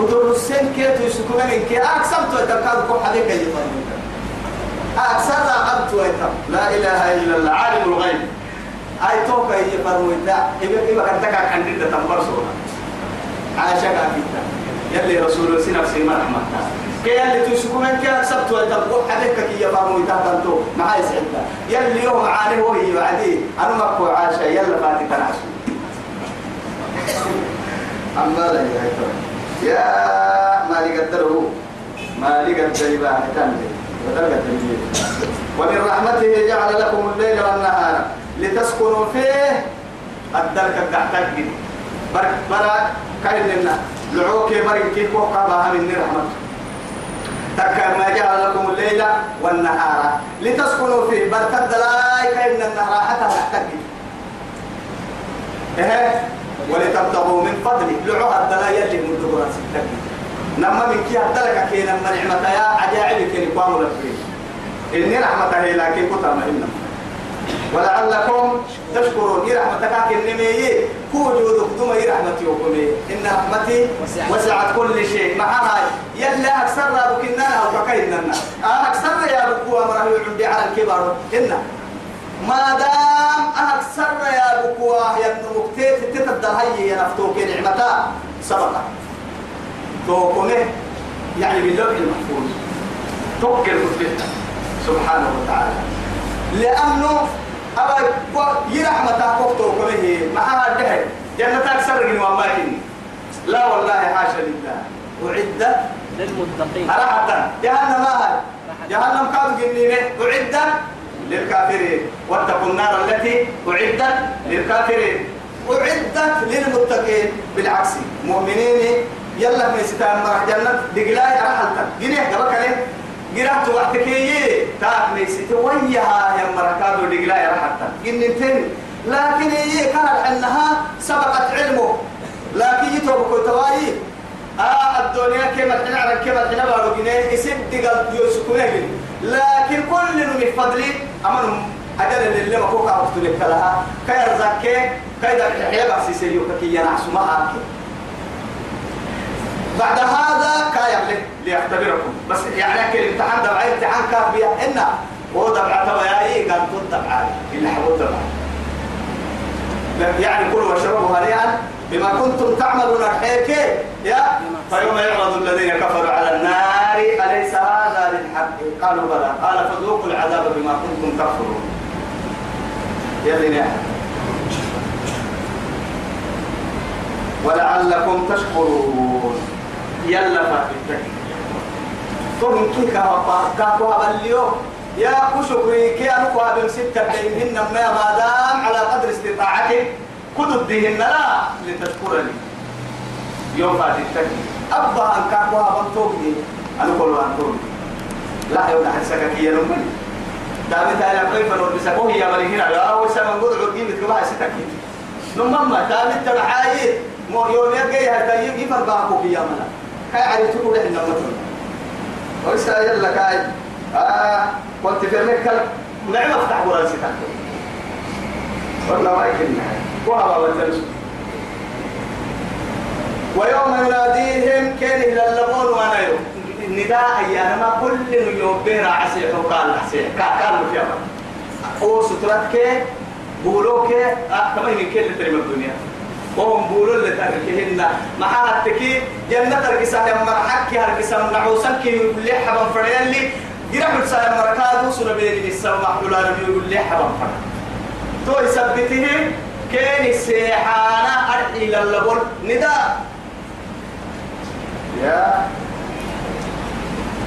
ودور السن كيف يسكون من كي أكثر تتكاد كل حديك يفهم أكثر عبد ويتم لا إله إلا الله. عالم الغيب. أي توقع يفرموا إذا إذا إذا كنتك عن جدة تنبر سورة عاشق أكيد يلي رسول سنة سيما رحمة كي يلي تشكو من كي أكسبت ويتبقوا حديثك كي يفهموا يتهبنتو ما هي سعيدة. يلي يوم عاني وهي بعدي. أنا مكو عاشا يلا فاتي تنعشو أما لا يا يا ما لي قدره ما لي قدر بقى ومن رحمته جعل لكم الليل والنهار لتسكنوا فيه الدرك الدحتك برك برك كاين لعوك برك كيف وقع من رحمته تكر ما جعل لكم الليل والنهار لتسكنوا فيه. بل تدلاي كأن النهار حتى تحتك. إيه؟ ولتبتغوا من فضله لعوها الدلاي اللي من دبرا ستك نما من كي هدلك كي نما نعمة يا عجائب كي نقام لك إني رحمته لكن كتر مهمة ولعلكم تشكرون. إيه رحمتك كنمي كو جودك دوما إيه رحمتي وكمي إن رحمتي وسعت كل شيء. مع هاي يلا أكثر رابك إننا أو بكينا أنا أكثر يا بكو أمره عندي على الكبار. إن ما دام أكثر يا بكو يا ابن مكتيت تتبدل هاي يا نفتوك نعمتا. سبقا. توكمه يعني باللوح المحفوظ. توكل كتبتها سبحانه وتعالى. لأنه أبا يرحمة كوكتو كله معها الدهر أكثر من وماكن لا والله حاشا لله. أعد للمتقين. راحة. جهنم ما هاي جهنم كانوا جنينه أعدت للكافرين. واتقوا النار التي أعدت للكافرين. أعدت للمتقين. بالعكس مؤمنين يلا ما يستان مرح جنة. دقلاي أرحلتا جنيه قبك عليه قرأت وقتك. يي تاك ما يستي وياها يا مركادو دقلاي أرحلتا جنتين لكن هي كانت أنها سبقت علمه. لكن يتوبك تواي آه الدنيا كما على كما بارو جنيه يسد قلب يوسكونه لكن كل من فضلي أمن أجل اللي ما فوق عرفت لك لها كي أرزاك كي الحياة بس يسيريو كي ينعس ما بعد هذا كايا ليختبركم. بس يعني كل امتحان دبع امتحان كاف بيا. إن هو دبع تبعي قال كنت دبع اللي حبوت دبع يعني كلوا واشربوا هنيئا بما كنتم تعملون الحيك يا فيوم يعرض الذين كفروا على النار أليس هذا للحق؟ قالوا بلى. قال فذوقوا العذاب بما كنتم تكفرون. يا ولعلكم تشكرون. يلا فاتك فهم كي كهوا كهوا باليوم يا كشكري كي أنكو هذا ستة بينهن ما ما دام على قدر استطاعتك. كدد دهن لا لتشكرني يوم فاتك أبا أن كهوا بنتوبني أنا كل أن توبني. لا يوم نحسك كي ينمني دامت على كيف نور بسكوه يا مريهين لا هو سمن قد عقيمة كما ستك. نمما دامت تبعايد مو يوم يجي هذا يجي فرقاكو في يومنا كاي عرفتوا له إن مثلا ويسا يلا كاي. آه كنت في المكة نعم أفتح براسي تحت والله ما يكلنا وهذا والتلس ويوم يناديهم كان إلى اللبون وأنا يوم النداء أيانا ما كل يوم بيرا عسيح وقال عسيح كان في أمر أو سترتك بولوك أه كما يمكن تريم الدنيا وهم بولو اللي تركهن محاتك جنة تركسا يا مرحك هركسا نعوسك يقول حبا فريالي جرح بتسا مركادو سنة بيني السما محلولا نبي يقول لي حبا فريالي تو يثبته كان السيحانة أرحي للبول. نداء يا.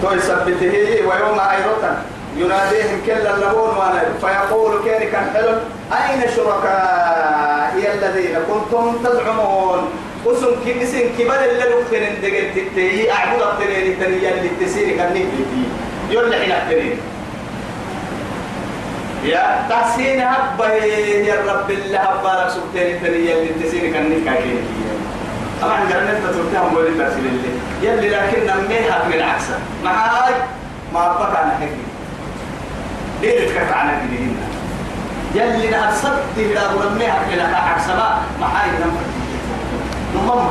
تو يثبته ويوم أيضا يناديهم كل اللبون وأنا. فيقول كان كان حلم أين شركائي الذين كنتم تزعمون؟ كي اسم كبر اللي لقتن دقل تتي أعبد التنين. التنين اللي تسيري كان نبي. يقول حين التنين. يا تحسين هبة يا رب الله هبارك سبتين التنين اللي تسيري كان نبي طبعا قرنت ترتهم ولي تأسيل اللي. يلي لكن نميها من عكسه معاي ما بقى أنا حقي ليه تكفى عنا كدهين يلي نهر صدت إلى ورميها إلى عكس ما ما حاي نمر نمم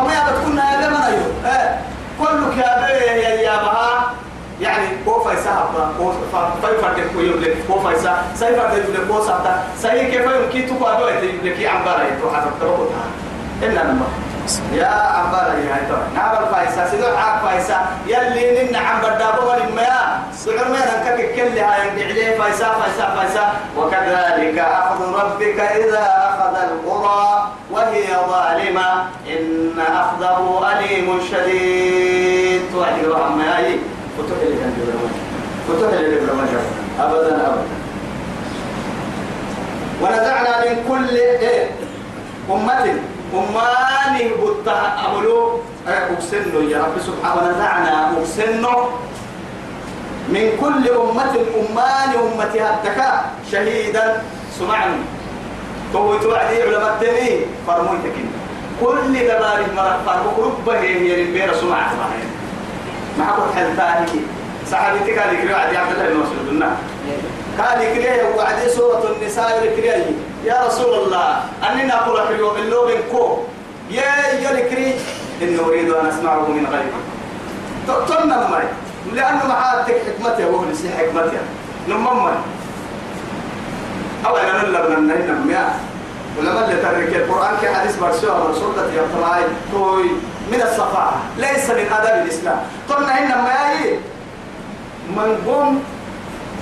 أما يا بتكون هذا ما نيو إيه. كلك يا بيه يا بها. يعني كوفا يسحب كوفا فايفر كيف يقول لك كوفا كيف يقول لك كوفا ساي كيف يمكن تقعد يقول لك بارا يروح حسب تروحها إلا نمر. يا عبارة يا هاي طبعا نعم الفايسة سيدو عاق فايسة يلي نن عم بدابو ولما سعر ما نكك كل هاي عليه. فايسة فايسة فايسة وكذلك أخذ ربك إذا أخذ القرى وهي ظالمة. إن أخذه أليم شديد. توعد رحمة هاي. فتح اللي كان فتح جبرمان أبدا أبدا. ونزعنا من كل إيه؟ أمة أماني بطه أملو أكسنو يا رب سبحانه. ونزعنا أكسنو من كل أمة أمان أمتها الدكاء شهيدا. سمعني. تو توعدي علماء التنين فرمويتك كل دبار مرة فرموك ربه هي ربير سمعت. ما قلت حلتاني صحابتك هذه كريوة عدي عبد الله بن مسعود قال كريه وعدي سورة النساء كريه يا رسول الله أني أقول لك اليوم اللوب كو يا يا كري إن أريد أن أسمعه من غيرك تمنا معي لأنه محاتك حكمته وهو لسي حكمته نمم أو أنا نلا بنا نهينا مياه ولما اللي ترك القرآن كحديث برسوة رسولة يطلعي توي. من الصفاحة ليس من أدب الإسلام. قلنا هنا ما هي؟ من قوم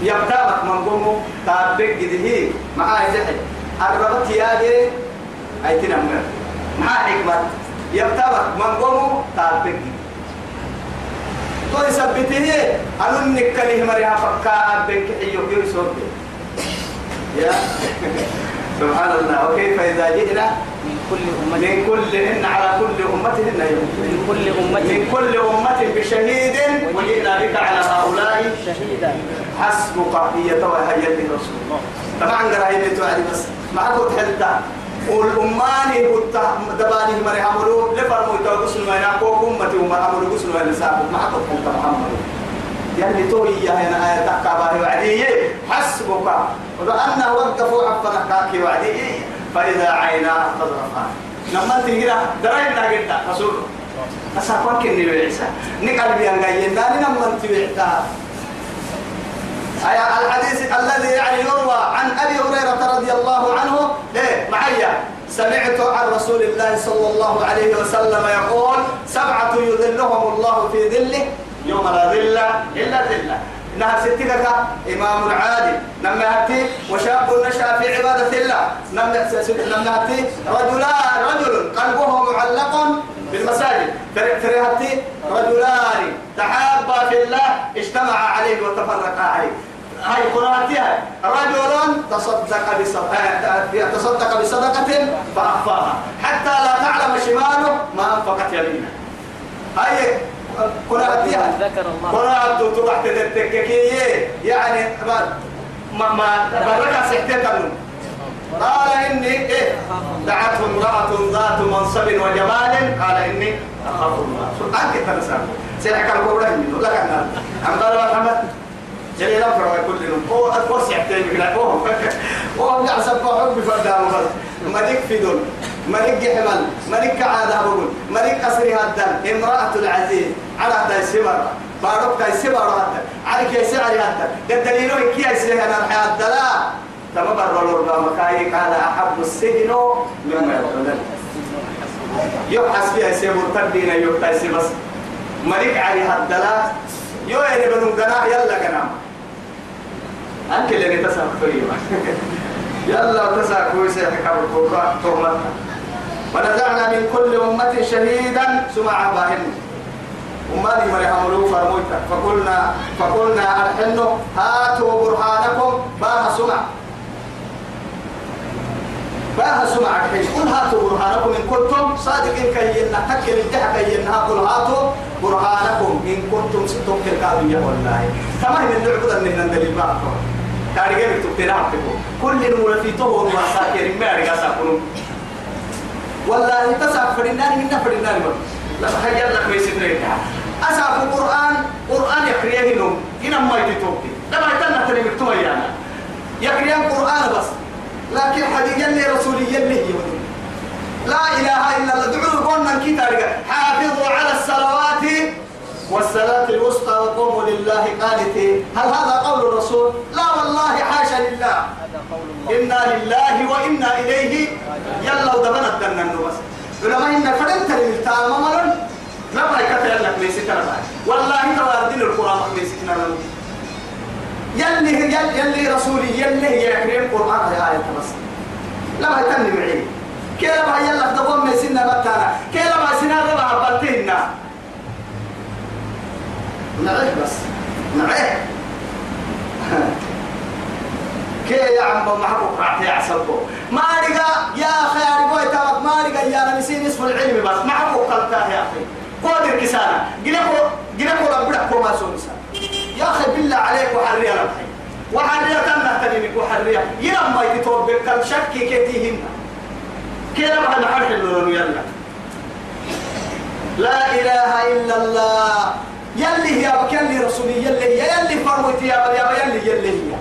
يبدأ من قوم تابق جده معاه زحي الربط ياجي أي تنمر مع حكمة؟ يبتبك من قوم تابق تو يثبته أنو نكله مريها فكا أبنك حيو يسوع يا؟ سبحان الله. وكيف إذا جئنا؟ من كل أمة. من كل إن على كل أمة من كل أمة. من كل أمة بشهيد. وجئنا بك على هؤلاء. شهيدا. حسبك هي هي الرسول. طبعا قرايه توعدي بس ما كنت حلتا والأماني قلت دباني مري عملوا لفرموا يتوقسوا ما ينقوا أمتي وما عملوا قسوا ما ينسابوا ما كنت حلتا محمد. يعني توي يا هنا آية تكابه وعدي حسبك وأنه وقفوا عفنا كاكي وعدي. فإذا عينا تضرفان. لما تنقل درينا قلت رسول أساقوا كني بعيسى نقل بيان قايين داني لما تبعتها أي الحديث الذي يعني يروى عن أبي هريرة رضي الله عنه. إيه معي. سمعت عن رسول الله صلى الله عليه وسلم يقول سبعة يذلهم الله في ظله يوم لا ظل إلا ظله إنها ستك إمام عادل لما يأتي وشاب نشأ في عبادة الله لما يأتي رجلان رجل قلبه معلق بالمساجد. فرهتي رجلان تحابا في الله اجتمع عليه وتفرقا عليه. هاي قراتها رجل تصدق بصدقة تصدق بصدقة فأخفاها. حتى لا تعلم شماله ما أنفقت يمينه. هاي قراتها ذكر الله قرات تروح تتككي يعني ما ما بركة سحتة قال إني إيه دعته امرأة ذات منصب وجمال قال إني أخاف الله كيف تنسى سيحكى القرآن منه لك أنا أم قال محمد جلي لا فرق كل يوم هو سيحتاج بلا هو هو يعصب حب فردام بس ملك في دول ملك جحمل ملك عادة بقول ملك أسري هذا امرأة العزيز على هذا السمر بارك هاي السمر هذا على كي سعر هذا الدليل كي يسلي أنا الحياة لا تما بر الورقة مكاي قال أحب السجن مما يدخلون يبحث فيها سيبور تردين يبحث بس. ملك علي هذا لا يو يعني بدون قناع يلا قناع. أنت اللي فريما يلا تسع كويسة حكام القرآن تهمتها ونزعنا من كل أمة شهيدا سمع باهن وما لي مري عملوا فرموتا فقلنا فقلنا أرحنوا هاتوا برهانكم. باه سمع. باه سمع الحين. قل هاتوا برهانكم إن كنتم صادقين كينا تكل الجحك كينا. قل هاتوا برهانكم إن كنتم ستم كالكابية والله. هي من نعبد من الدليل بقى تاريخ تبتنا كل في طهور وساكر ما ساكنون والله تسع فرنان من فرنان لما حيا لك ويسدرك أسعف القرآن قرآن يقريه لهم إن ما يتوبي لما يتنى تلي مكتوب يعني يقريه القرآن بس. لكن حديث يلي رسولي يلي لا إله إلا الله. دعوا قولنا كتاب حافظوا على الصلوات والصلاة الوسطى وقوموا لله قانتين. هل هذا قول الرسول؟ لا والله حاشا لله. إنا لله وإنا إليه. يلا ودبنا الدنا بس ولما إن فرنت الملتام ممرن لما يكتر لك ليس كلام. والله تواردين القرآن ليس كلام. يلي يلي يلي رسولي يلي يكرم القرآن يا آية بس. لما يتني معي. كلا ما يلا تقوم من سنة بتانا كلا ما سنة ربع بلتينا نعيه بس. نعيه كي يا عم معكم قاعد يعصبوا ما رجع يا أخي أرجو يتابع ما رجع يا نسي نصف العلم بس. معكم قلتها يا أخي. قادر كسانا جنكو جنكو ربنا كوما سونسا يا أخي بالله عليك وحرية ربحي وحرية تنا تنينك وحرية. يلا ما يتوب كل شك كتيهن كده بعد حرح اللون يلا. لا إله إلا الله. يلي يا بكلي رسولي. يلي يلي فروت يا يا يلي يلي هي.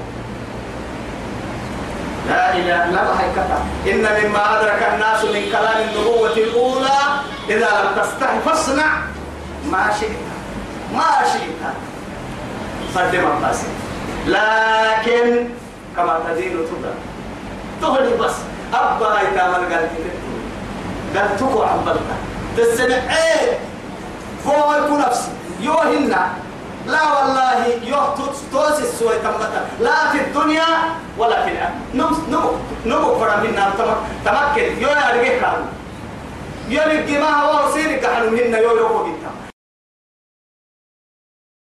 لا إله لا حقيقة إن مما أدرك الناس من كلام النبوة الأولى إذا لم تستحي فاصنع ما شئت. ما شئت. قدم القاسم لكن كما تدين تدر تهدي بس. أبا إتام قال قال تقوى عبالك تسمع. إيه؟ يكون نفسي. يوهن. لا والله يهتوس توس السوء لا في الدنيا ولا في الآخرة. نم نم نم فرا منا. تمكن. يو يا رجع يو نجي ما هو منا يو يو